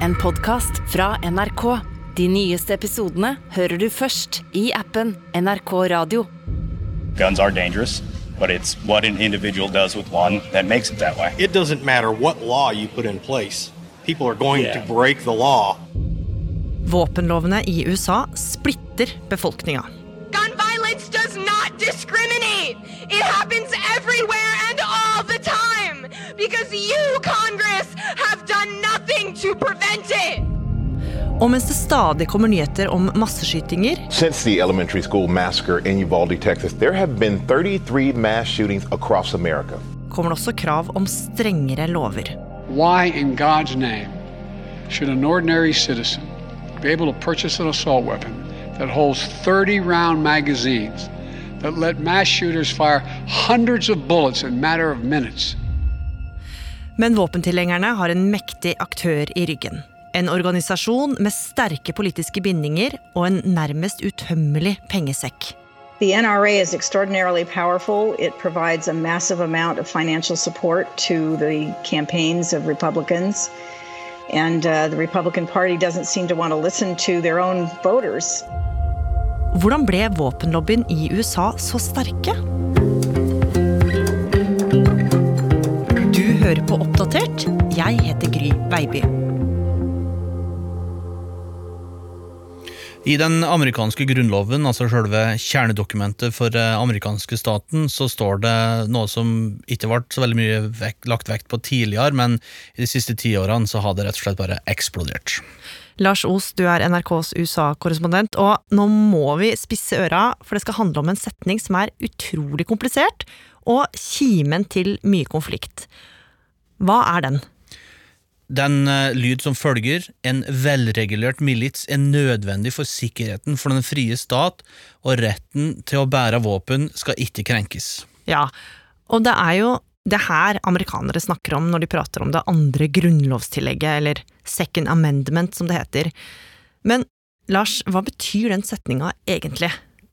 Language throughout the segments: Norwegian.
en podkast fra NRK. De nyeste episodene hører du først i appen NRK Radio. Guns are dangerous, but it's what an individual does with one that makes it that way. It doesn't matter what law you put in place. People are going Yeah. to break the law. Våpenlovene i USA splitter befolkninga. Gun violence does not discriminate. It happens everywhere and all the time because you, Congress, nothing to prevent it. Og mens det stadig kommer nyheter om masseskytinger, Since the elementary school massacre in Uvalde, Texas, there have been 33 mass shootings across America. kommer det også krav om strengere lover. Why in God's name should an ordinary citizen be able to purchase an assault weapon that holds 30 round magazines that let mass shooters fire hundreds of bullets in a matter of minutes? Men våpentilhengerne har en mektig aktør i ryggen. En organisasjon med sterke politiske bindinger og en nærmest utømmelig pengesekk. The NRA is extraordinarily powerful. It provides a massive amount of financial support to the campaigns of Republicans. And uh, the Republican Party doesn't seem to want to listen to their own voters. Hvordan ble våpenlobbyen i USA så sterke? Hører på Oppdatert. Jeg heter Gry Veiby. I den amerikanske grunnloven, altså selve kjernedokumentet for eh, amerikanske staten, så står det noe som ikke ble så veldig mye vekt, lagt vekt på tidligere, men i de siste tiårene så har det rett og slett bare eksplodert. Lars Os, du er NRKs USA-korrespondent, og nå må vi spisse øra, for det skal handle om en setning som er utrolig komplisert, og kimen til mye konflikt. Hva er den? Den eh, lyd som følger, en velregulert milits er nødvendig for sikkerheten for den frie stat, og retten til å bære våpen skal ikke krenkes. Ja, og det er jo det her amerikanere snakker om når de prater om det andre grunnlovstillegget, eller second amendment som det heter. Men Lars, hva betyr den setninga egentlig?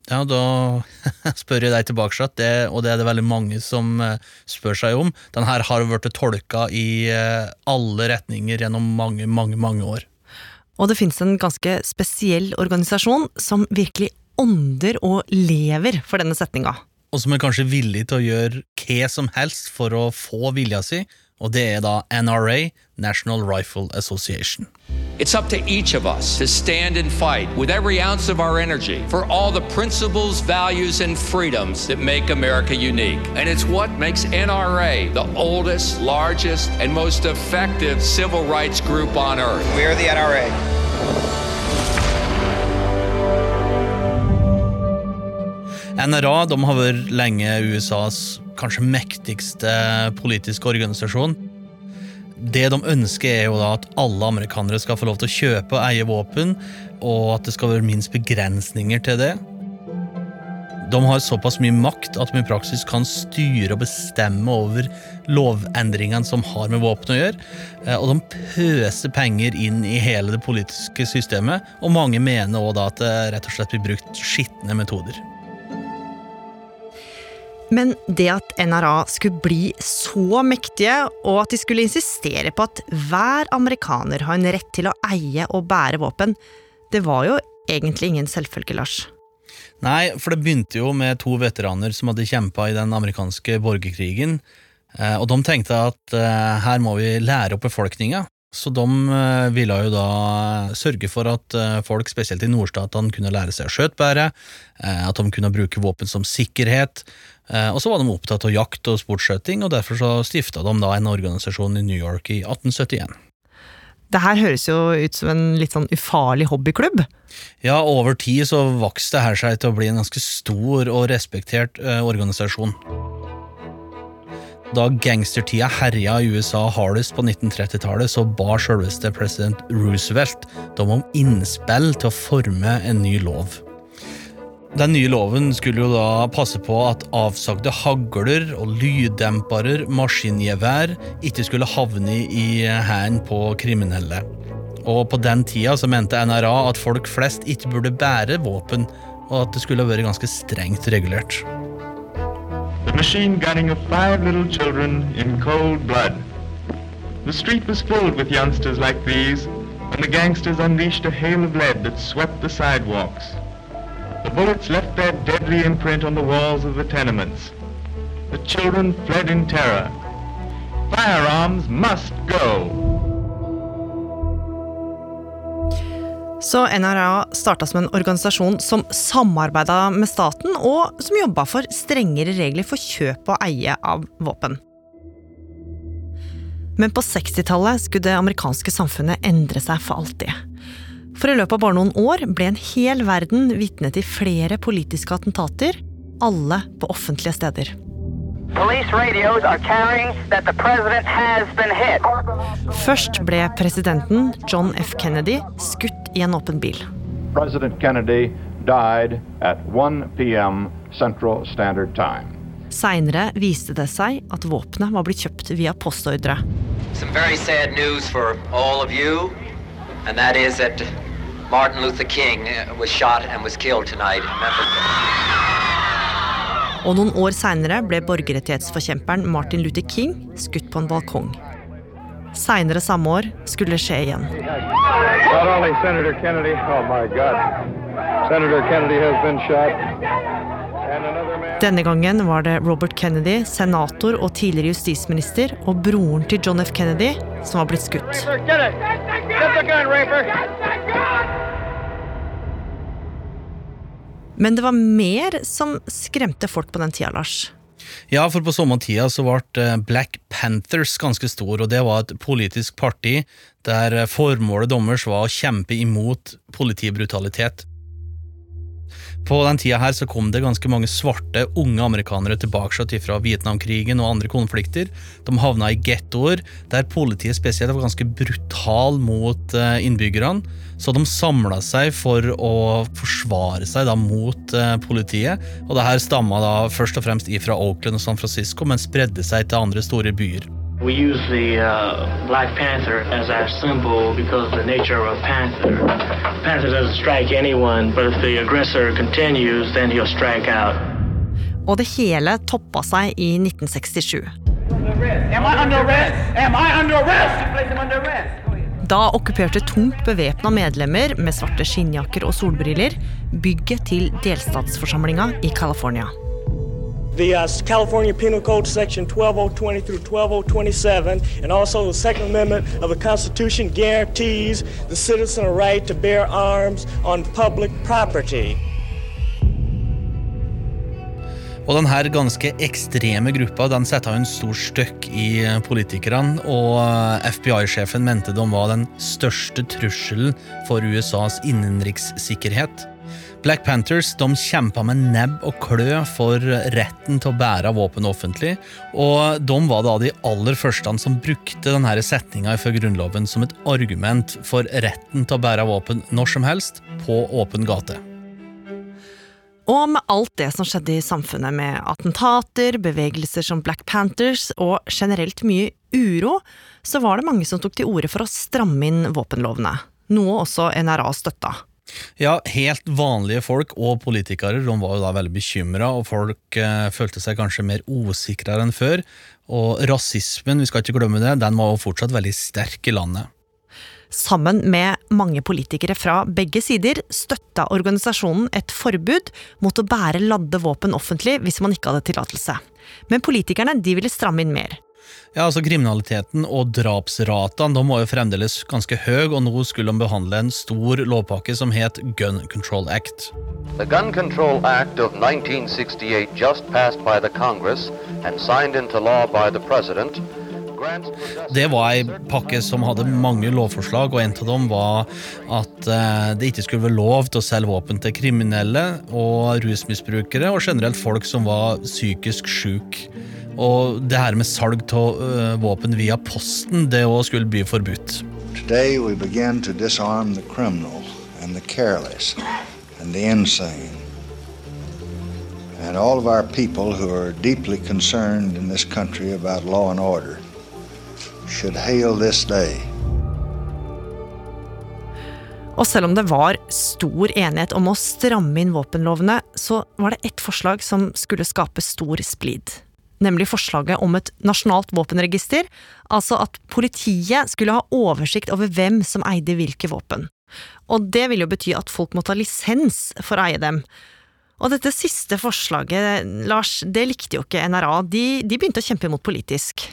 Ja, da spør jeg deg tilbake, det, og det er det veldig mange som eh, spør seg om. Den her har vært tolka i eh, alle retninger gjennom mange, mange, mange år. Og det finnes en ganske spesiell organisasjon som virkelig ånder og lever for denne setninga. Og som er kanskje villig til å gjøre hva som helst for å få vilja si, og det er da NRA, National Rifle Association. It's up to each of us to stand and fight with every ounce of our energy for all the principles, values, and freedoms that make America unique. And it's what makes NRA the oldest, largest, and most effective civil rights group on earth. We are the NRA. NRA de har vært lenge USAs kanskje mektigste politiske organisasjon. Det de ønsker, er jo da at alle amerikanere skal få lov til å kjøpe og eie våpen, og at det skal være minst begrensninger til det. De har såpass mye makt at de i praksis kan styre og bestemme over lovendringene som har med våpen å gjøre, eh, og de pøser penger inn i hele det politiske systemet, og mange mener også da at det rett og slett blir brukt skitne metoder. Men det at NRA skulle bli så mektige, og at de skulle insistere på at hver amerikaner har en rett til å eie og bære våpen, det var jo egentlig ingen selvfølge, Lars. Nei, for det begynte jo med to veteraner som hadde kjempa i den amerikanske borgerkrigen, eh, og de tenkte at eh, her må vi lære opp befolkninga. Så de eh, ville jo da sørge for at folk, spesielt i nordstatene, kunne lære seg å skjøte bedre, at de kunne bruke våpen som sikkerhet, og så var de opptatt av jakt og sportsskøyting, og derfor så stifta de da en organisasjon i New York i 1871. Det her høres jo ut som en litt sånn ufarlig hobbyklubb. Ja, over tid så vokste det her seg til å bli en ganske stor og respektert eh, organisasjon. Da gangstertida herja i USA hardest på 1930-tallet, så ba selveste president Roosevelt dem om innspill til å forme en ny lov. Den nye loven skulle jo da passe på at avsagde hagler og lyddempere, maskingevær, ikke skulle havne i hendene på kriminelle. Og på den tida så mente NRA at folk flest ikke burde bære våpen, og at det skulle vært ganske strengt regulert. The machine gunning of five little children in cold blood. The street was filled with youngsters like these, and the gangsters unleashed a hail of lead that swept the sidewalks. The bullets left their deadly imprint on the walls of the tenements. The children fled in terror. Firearms must go. Så NRA starta som en organisasjon som samarbeida med staten, og som jobba for strengere regler for kjøp og eie av våpen. Men på 60-tallet skulle det amerikanske samfunnet endre seg for alltid. For i løpet av bare noen år ble en hel verden vitne til flere politiske attentater, alle på offentlige steder. Først ble presidenten, John F. Kennedy, skutt i en åpen bil. President Kennedy died at 1 p.m. Central Standard Time. Seinere viste det seg at våpenet var blitt kjøpt via postordre. Some very sad news for all of you, and that is that Martin Luther King uh, was shot and was killed tonight in Memphis. Og noen år seinere ble borgerrettighetsforkjemperen Martin Luther King skutt på en balkong. Seinere samme år skulle det skje igjen. Not only Senator Kennedy, oh my God. Senator Kennedy has been shot. Denne gangen var det Robert Kennedy, senator og tidligere justisminister, og broren til John F. Kennedy som var blitt skutt. Men det var mer som skremte folk på den tida, Lars. Ja, for på sommertida så ble eh, Black Panthers ganske stor, og det var et politisk parti der eh, formålet deres var å kjempe imot politibrutalitet. På den tida her så kom det ganske mange svarte, unge amerikanere tilbake fra Vietnamkrigen og andre konflikter. De havna i gettoer, der politiet spesielt var ganske brutal mot eh, innbyggerne. Så de samla seg for å forsvare seg da mot eh, politiet. Og det her stamma da først og fremst ifra Oakland og San Francisco, men spredde seg til andre store byer. We use the uh, Black Panther as our symbol because of the nature of a panther. Panther doesn't strike anyone, but if the aggressor continues, then he'll strike out. Og det hele toppa seg i 1967. Am I under arrest? Am I under arrest? Place him under arrest. Da okkuperte tungt bevæpna medlemmer med svarte skinnjakker og solbriller bygget til delstatsforsamlinga i California. The uh, California Penal Code Section 12020 through 12027, and also the Second Amendment of the Constitution guarantees the citizen a right to bear arms on public property. Og denne ganske ekstreme gruppa den setta en stor støkk i politikerne, og FBI-sjefen mente de var den største trusselen for USAs innenrikssikkerhet. Black Panthers de kjempa med nebb og klø for retten til å bære våpen offentlig, og de var da de aller første som brukte denne setninga fra Grunnloven som et argument for retten til å bære våpen når som helst, på åpen gate. Og med alt det som skjedde i samfunnet med attentater, bevegelser som Black Panthers og generelt mye uro, så var det mange som tok til orde for å stramme inn våpenlovene. Noe også NRA støtta. Ja, helt vanlige folk og politikere de var jo da veldig bekymra, og folk eh, følte seg kanskje mer usikre enn før. Og rasismen, vi skal ikke glemme det, den var jo fortsatt veldig sterk i landet. Sammen med mange politikere fra begge sider støtta organisasjonen et forbud mot å bære ladde våpen offentlig hvis man ikke hadde tillatelse. Men politikerne de ville stramme inn mer. Ja, altså Kriminaliteten og drapsratene de var jo fremdeles ganske høy, og nå skulle de behandle en stor lovpakke som het Gun Control Act. The Gun Control Act of 1968, just passed by the Congress and signed into law by the President, Det var ei pakke som hadde mange lovforslag, og en av dem var at eh, det ikke skulle være lov til å selge våpen til kriminelle og rusmisbrukere, og generelt folk som var psykisk syke. Og det her med salg av uh, våpen via posten, det òg skulle bli forbudt. Today we begin to disarm the criminal and the careless and the insane. And all of our people who are deeply concerned in this country about law and order should hail this day. Og selv om det var stor enighet om å stramme inn våpenlovene, så var det ett forslag som skulle skape stor splid. Nemlig forslaget om et nasjonalt våpenregister, altså at politiet skulle ha oversikt over hvem som eide hvilke våpen. Og det vil jo bety at folk må ta lisens for å eie dem. Og dette siste forslaget, Lars, det likte jo ikke NRA, de, de begynte å kjempe imot politisk.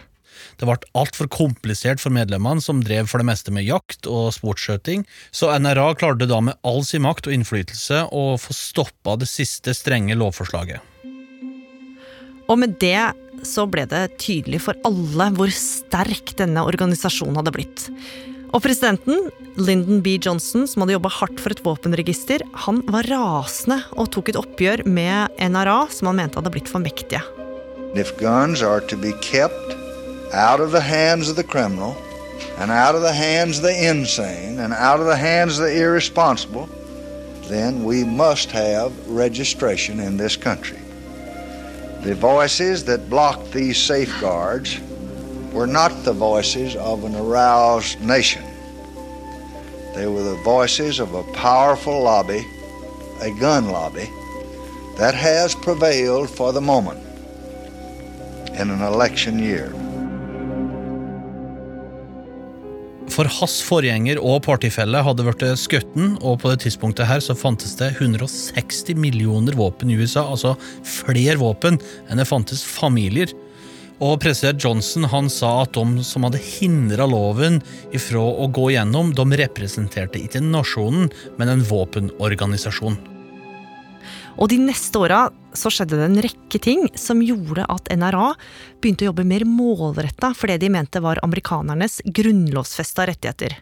Det ble altfor komplisert for medlemmene, som drev for det meste med jakt og sportsskjøting, så NRA klarte da med all sin makt og innflytelse å få stoppa det siste strenge lovforslaget. Og med det så ble det tydelig for alle hvor sterk denne organisasjonen hadde blitt. Og presidenten, Lyndon B. Johnson, som hadde jobba hardt for et våpenregister, han var rasende og tok et oppgjør med NRA, som han mente hadde blitt for mektige. If guns are to be kept out of the hands of the criminal, and out of the hands of the insane, and out of the hands of the irresponsible, then we must have registration in this country. The voices that blocked these safeguards were not the voices of an aroused nation. They were the voices of a powerful lobby, a gun lobby, that has prevailed for the moment in an election year. For hans forgjenger og partifelle hadde blitt skutt, og på det tidspunktet her så fantes det 160 millioner våpen i USA, altså flere våpen enn det fantes familier. Og president Johnson han sa at de som hadde hindra loven ifra å gå gjennom, de representerte ikke nasjonen, men en våpenorganisasjon. Og de neste åra så skjedde det en rekke ting som gjorde at NRA begynte å jobbe mer målretta for det de mente var amerikanernes grunnlovfesta rettigheter.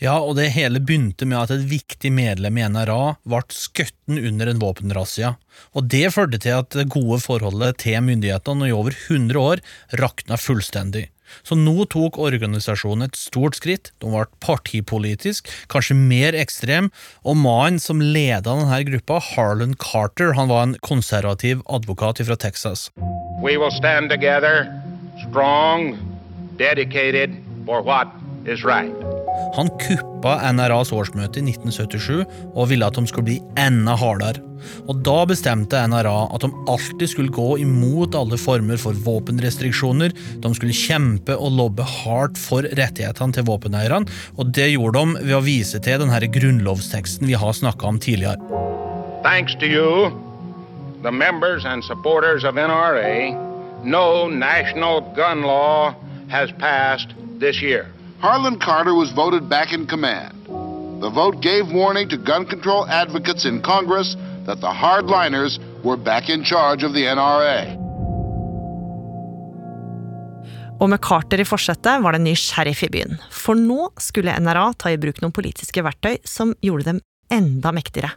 Ja, og det hele begynte med at et viktig medlem i NRA ble skutten under en våpenrazzia. Og det førte til at det gode forholdet til myndighetene i over 100 år rakna fullstendig. Så nå tok organisasjonen et stort skritt, de ble partipolitisk, kanskje mer ekstrem, og mannen som leda denne gruppa, Harlan Carter, han var en konservativ advokat fra Texas. We will stand together, strong, dedicated for is right. Han kuppa NRAs årsmøte i 1977 og ville at de skulle bli enda hardere. Og Da bestemte NRA at de alltid skulle gå imot alle former for våpenrestriksjoner. De skulle kjempe og lobbe hardt for rettighetene til våpeneierne, og det gjorde de ved å vise til denne grunnlovsteksten vi har snakka om tidligere. Thanks to you, the members and supporters of NRA, no national gun law has passed this year. Harlan Carter was voted back in command. The vote gave warning to gun control advocates in Congress that the hardliners were back in charge of the NRA. Og med Carter i forsetet var det en ny sheriff i byen. For nå skulle NRA ta i bruk noen politiske verktøy som gjorde dem enda mektigere.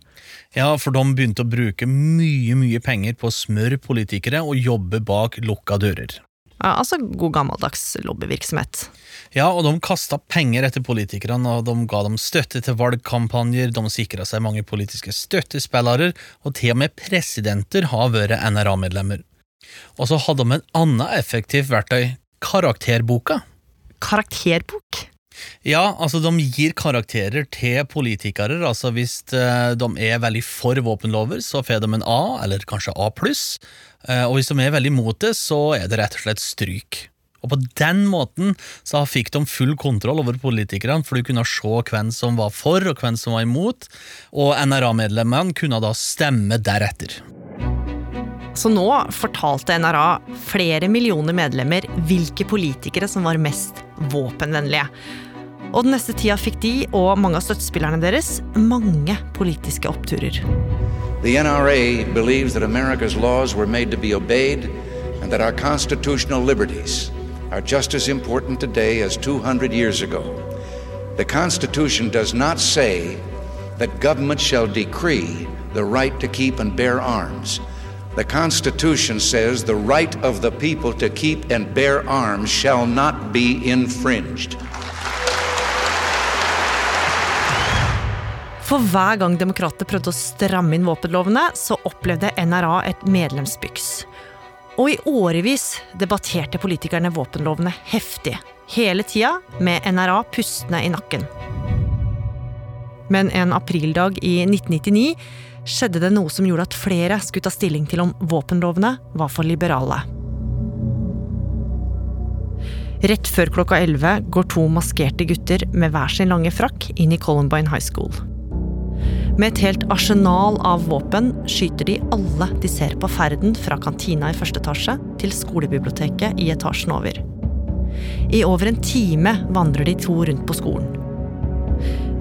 Ja, for de begynte å bruke mye, mye penger på å smøre politikere og jobbe bak lukka dører. Altså god gammeldags lobbyvirksomhet. Ja, og de kasta penger etter politikerne, og de ga dem støtte til valgkampanjer, de sikra seg mange politiske støttespillere, og til og med presidenter har vært NRA-medlemmer. Og så hadde de en annet effektivt verktøy, karakterboka. Karakterbok? Ja, altså de gir karakterer til politikere. altså Hvis eh, de er veldig for våpenlover, så får de en A, eller kanskje A pluss. Eh, og hvis de er veldig imot det, så er det rett og slett stryk. Og på den måten så fikk de full kontroll over politikerne, for du kunne se hvem som var for og hvem som var imot, og NRA-medlemmene kunne da stemme deretter. Så nå fortalte NRA flere millioner medlemmer hvilke politikere som var mest våpenvennlige. Og den neste tida fikk de og mange av støttespillerne deres mange politiske oppturer. The NRA believes that America's laws were made to be obeyed and that our constitutional liberties are just as important today as 200 years ago. The Constitution does not say that government shall decree the right to keep and bear arms. The Constitution says the right of the people to keep and bear arms shall not be infringed. For hver gang demokrater prøvde å stramme inn våpenlovene, så opplevde NRA et medlemsbyks. Og i årevis debatterte politikerne våpenlovene heftig. Hele tida med NRA pustende i nakken. Men en aprildag i 1999 skjedde det noe som gjorde at flere skulle ta stilling til om våpenlovene var for liberale. Rett før klokka 11 går to maskerte gutter med hver sin lange frakk inn i Columbine High School. Med et helt arsenal av våpen skyter de alle de ser på ferden fra kantina i første etasje til skolebiblioteket i etasjen over. I over en time vandrer de to rundt på skolen.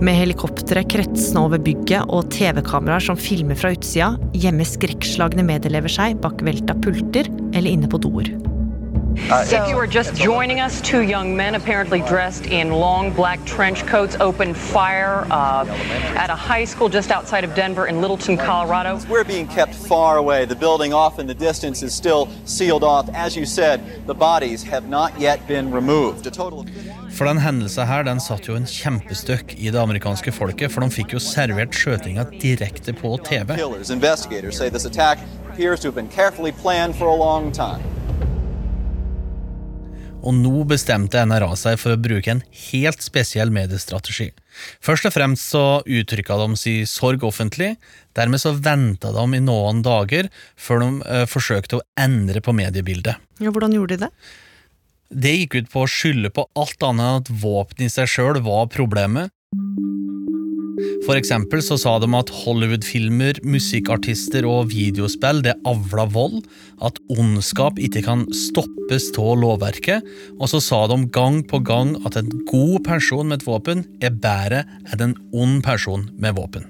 Med helikoptre kretsende over bygget og TV-kameraer som filmer fra utsida, gjemmer skrekkslagne medelever seg bak velta pulter eller inne på doer. If you are just joining us, two young men apparently dressed in long black trench coats opened fire uh, at a high school just outside of Denver in Littleton, Colorado. We're being kept far away. The building off in the distance is still sealed off. As you said, the bodies have not yet been removed. A total of For den hendelsen her, den satt jo en kjempestøkk i det amerikanske folket, for de fikk jo servert skjøtinga direkte på TV. killers. Investigators say this attack appears to have been carefully planned for a long time. Og nå bestemte NRA seg for å bruke en helt spesiell mediestrategi. Først og fremst så uttrykka de sin sorg offentlig, dermed så venta de i noen dager før de eh, forsøkte å endre på mediebildet. Ja, hvordan gjorde de det? Det gikk ut på å skylde på alt annet enn at våpen i seg sjøl var problemet. For eksempel så sa de at Hollywood-filmer, musikkartister og videospill det avla vold, at ondskap ikke kan stoppes av lovverket, og så sa de gang på gang at en god person med et våpen er bedre enn en ond person med våpen.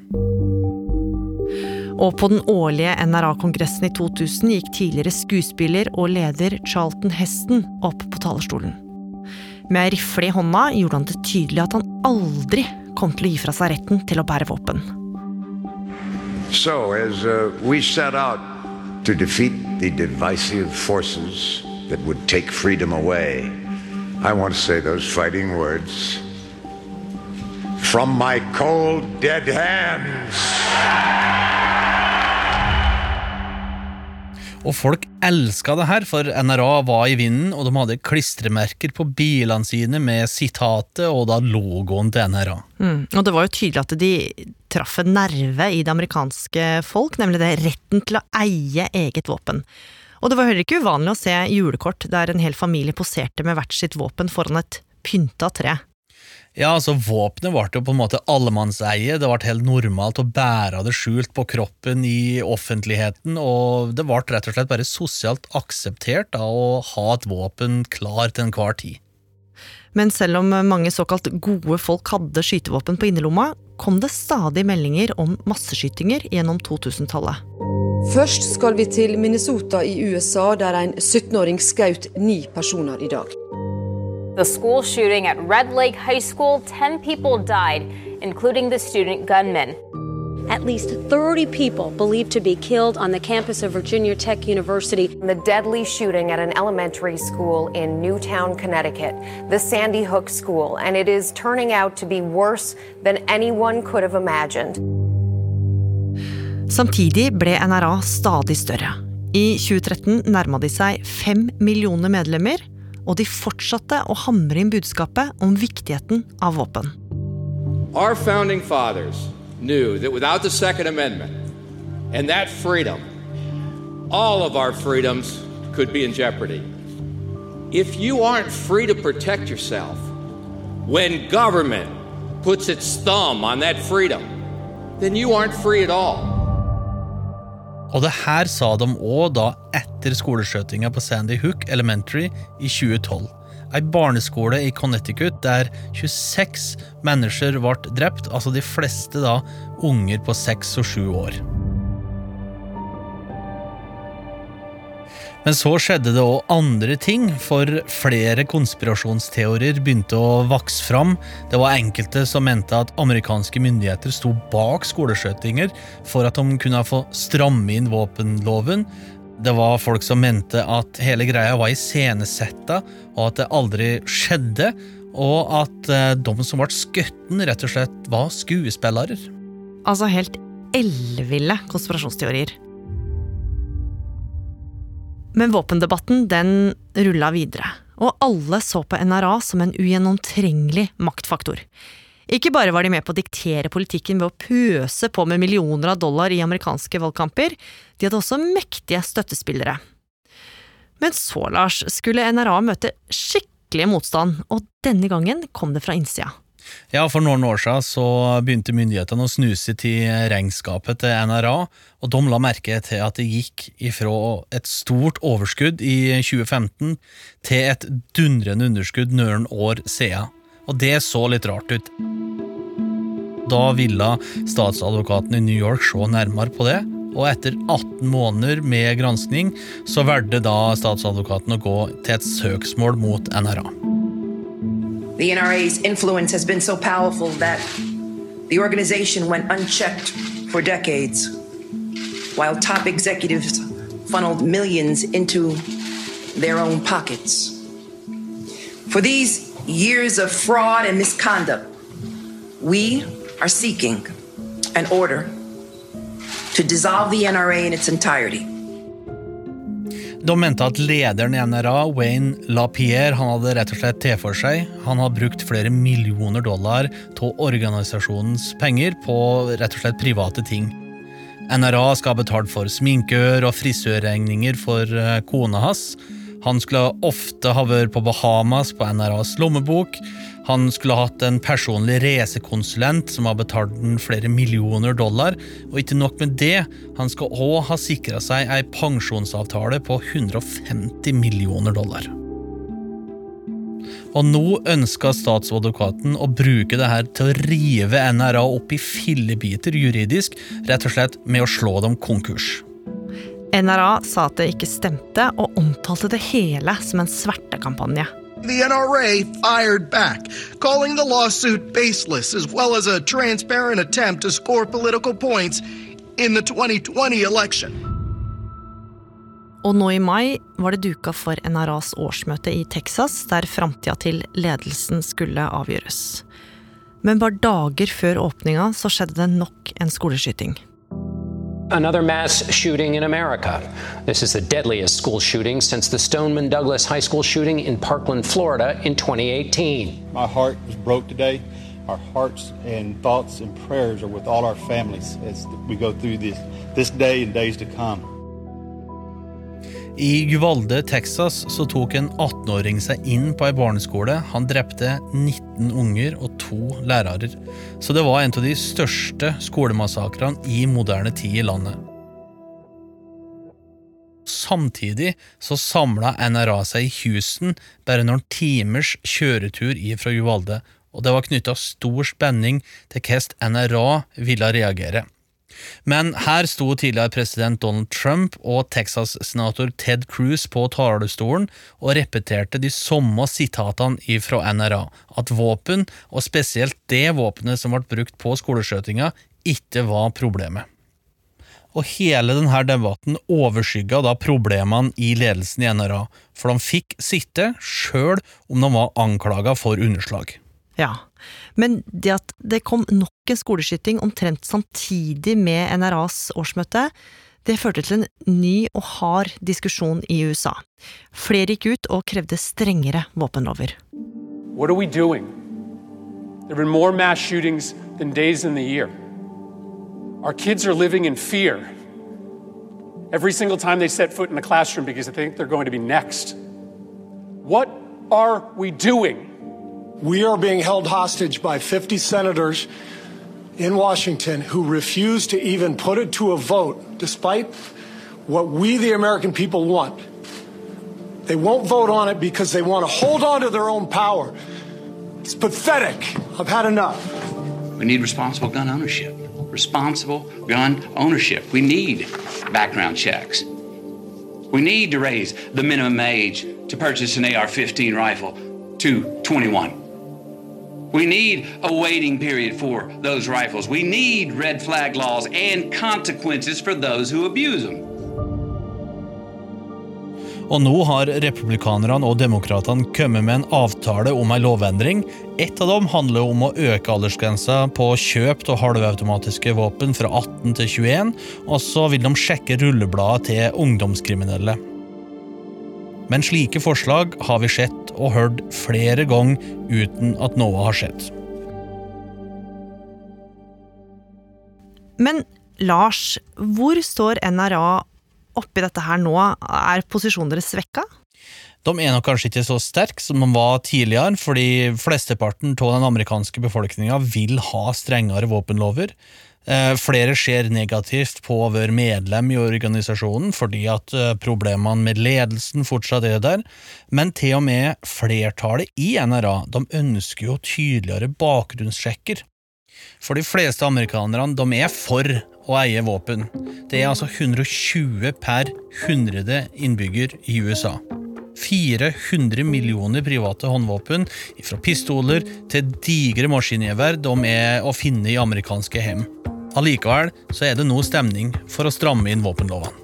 Og på den årlige NRA-kongressen i 2000 gikk tidligere skuespiller og leder Charlton Heston opp på talerstolen. Med ei rifle i hånda gjorde han det tydelig at han aldri kom til å gi fra seg retten til å bære våpen. So, as uh, we set out to defeat the divisive forces that would take freedom away, I want to say those fighting words from my cold, dead hands. Og folk elska det her, for NRA var i vinden, og de hadde klistremerker på bilene sine med sitatet og da logoen til NRA. Mm. Og det var jo tydelig at de traff en nerve i det amerikanske folk, nemlig det retten til å eie eget våpen. Og det var heller ikke uvanlig å se julekort der en hel familie poserte med hvert sitt våpen foran et pynta tre. Ja, altså Våpenet ble jo på en måte allemannseie. Det ble helt normalt å bære det skjult på kroppen i offentligheten, og det ble rett og slett bare sosialt akseptert da, å ha et våpen klar til enhver tid. Men selv om mange såkalt gode folk hadde skytevåpen på innerlomma, kom det stadig meldinger om masseskytinger gjennom 2000-tallet. Først skal vi til Minnesota i USA, der en 17-åring skjøt ni personer i dag. The school shooting at Red Lake High School, 10 people died, including the student gunman. At least 30 people believed to be killed on the campus of Virginia Tech University. The deadly shooting at an elementary school in Newtown, Connecticut, the Sandy Hook School, and it is turning out to be worse than anyone could have imagined. Samtidig ble NRA stadig større. I 2013 nærma de seg fem millioner medlemmer, og de fortsatte å hamre inn budskapet om viktigheten av våpen. Our founding fathers knew that without the Second Amendment and that freedom, all of our freedoms could be in jeopardy. If you aren't free to protect yourself, when government puts its thumb on that freedom, then you aren't free at all. Og det her sa de òg da etter skoleskjøtinga på Sandy Hook Elementary i 2012. Ei barneskole i Connecticut der 26 mennesker ble drept, altså de fleste da unger på seks og sju år. Men så skjedde det òg andre ting, for flere konspirasjonsteorier begynte å vokse fram. Det var enkelte som mente at amerikanske myndigheter sto bak skoleskjøtinger for at de kunne få stramme inn våpenloven. Det var folk som mente at hele greia var iscenesetta, og at det aldri skjedde. Og at eh, de som ble skutt, rett og slett var skuespillere. Altså helt elleville konspirasjonsteorier. Men våpendebatten den rulla videre, og alle så på NRA som en ugjennomtrengelig maktfaktor. Ikke bare var de med på å diktere politikken ved å pøse på med millioner av dollar i amerikanske valgkamper, de hadde også mektige støttespillere. Men så, Lars, skulle NRA møte skikkelig motstand, og denne gangen kom det fra innsida. Ja, For noen år siden så begynte myndighetene å snuse til regnskapet til NRA, og de la merke til at det gikk ifra et stort overskudd i 2015 til et dundrende underskudd noen år siden. Og det så litt rart ut. Da ville statsadvokaten i New York se nærmere på det, og etter 18 måneder med granskning så valgte da statsadvokaten å gå til et søksmål mot NRA. The NRA's influence has been so powerful that the organization went unchecked for decades, while top executives funneled millions into their own pockets. For these years of fraud and misconduct, we are seeking an order to dissolve the NRA in its entirety. De mente at lederen i NRA, Wayne LaPierre, han hadde rett og slett tatt for seg. Han har brukt flere millioner dollar av organisasjonens penger på rett og slett private ting. NRA skal ha betalt for sminkør og frisørregninger for eh, kona hans. Han skulle ofte ha vært på Bahamas på NRAs lommebok. Han skulle ha hatt en personlig reisekonsulent som har betalt den flere millioner dollar. Og ikke nok med det, han skal òg ha sikra seg ei pensjonsavtale på 150 millioner dollar. Og nå ønska statsadvokaten å bruke det her til å rive NRA opp i fillebiter juridisk, rett og slett med å slå dem konkurs. NRA sa at det ikke stemte, og omtalte det hele som en svertekampanje. The NRA fired back, calling the lawsuit baseless, as well as a transparent attempt to score political points in the 2020 election. Og nå i mai var det duka for NRAs årsmøte i Texas, der framtida til ledelsen skulle avgjøres. Men bare dager før åpninga så skjedde det nok en skoleskyting. Another mass shooting in America. This is the deadliest school shooting since the Stoneman Douglas High School shooting in Parkland, Florida in 2018. My heart was broke today. Our hearts and thoughts and prayers are with all our families as we go through this, this day and days to come. I Uvalde, Texas, så tok en 18-åring seg inn på ei barneskole. Han drepte 19 unger og to lærere. Så det var en av de største skolemassakrene i moderne tid i landet. Samtidig så samla NRA seg i Houston, bare noen timers kjøretur ifra Uvalde, og det var knytta stor spenning til hvordan NRA ville reagere. Men her sto tidligere president Donald Trump og Texas-senator Ted Cruz på talerstolen og repeterte de samme sitatene fra NRA, at våpen, og spesielt det våpenet som ble brukt på skoleskjøtinga, ikke var problemet. Og hele denne debatten overskygga da problemene i ledelsen i NRA, for de fikk sitte sjøl om de var anklaga for underslag. Ja, men det at det kom nok en skoleskyting omtrent samtidig med NRAs årsmøte, det førte til en ny og hard diskusjon i USA. Flere gikk ut og krevde strengere våpenlover. What are we doing? There have been more mass shootings than days in the year. Our kids are living in fear every single time they set foot in a classroom because they think they're going to be next. What are we doing? We are being held hostage by 50 senators in Washington who refuse to even put it to a vote, despite what we, the American people, want. They won't vote on it because they want to hold on to their own power. It's pathetic. I've had enough. We need responsible gun ownership. Responsible gun ownership. We need background checks. We need to raise the minimum age to purchase an AR 15 rifle to 21. We need a waiting period for those rifles. We need red flag laws and consequences for those who abuse them. Og nå har republikanerne og demokratene kommet med en avtale om en lovendring. Et av dem handler om å øke aldersgrensa på kjøp av halvautomatiske våpen fra 18 til 21, og så vil de sjekke rullebladet til ungdomskriminelle. Men slike forslag har vi sett og hørt flere ganger uten at noe har skjedd. Men Lars, hvor står NRA oppi dette her nå? Er posisjonen deres svekka? De er nok kanskje ikke så sterke som de var tidligere, fordi flesteparten av den amerikanske befolkninga vil ha strengere våpenlover. Eh, flere ser negativt på å være medlem i organisasjonen fordi at eh, problemene med ledelsen fortsatt er der, men til og med flertallet i NRA de ønsker jo tydeligere bakgrunnssjekker. For de fleste amerikanerne er for å eie våpen. Det er altså 120 per 100 innbygger i USA. 400 millioner private håndvåpen, fra pistoler til digre maskingevær, de er å finne i amerikanske hjem. Allikevel så er det nå stemning for å stramme inn våpenlovene.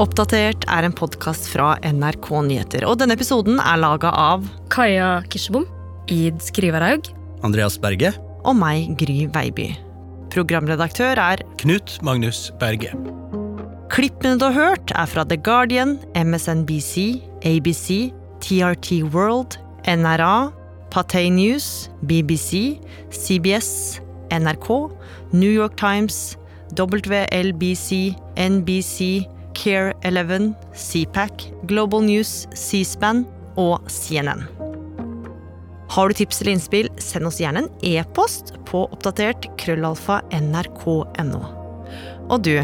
Oppdatert er en podkast fra NRK Nyheter, og denne episoden er laga av Kaja Kirsebom. Id Skriverhaug. Andreas Berge. Og meg, Gry Veiby. Programredaktør er Knut Magnus Berge. Klippene du har hørt, er fra The Guardian, MSNBC, ABC, TRT World, NRA, Patay News, BBC, CBS, NRK, New York Times, WLBC, NBC, Care 11, CPAC, Global News, C-SPAN og CNN. Har du tips eller innspill, send oss gjerne en e-post på oppdatert krøllalfa nrk.no. Og du,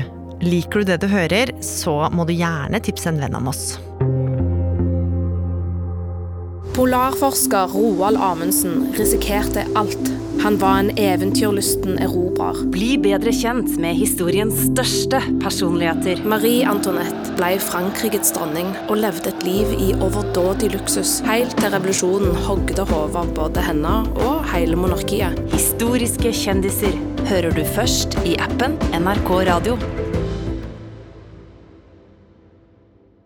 liker du det du hører, så må du gjerne tipse en venn om oss. Polarforsker Roald Amundsen risikerte alt. Han var en eventyrlysten erobrer. Bli bedre kjent med historiens største personligheter. Marie Antoinette ble Frankrikes dronning og levde et liv i overdådig luksus, helt til revolusjonen hogde hodet av både henne og hele monarkiet. Historiske kjendiser hører du først i appen NRK Radio.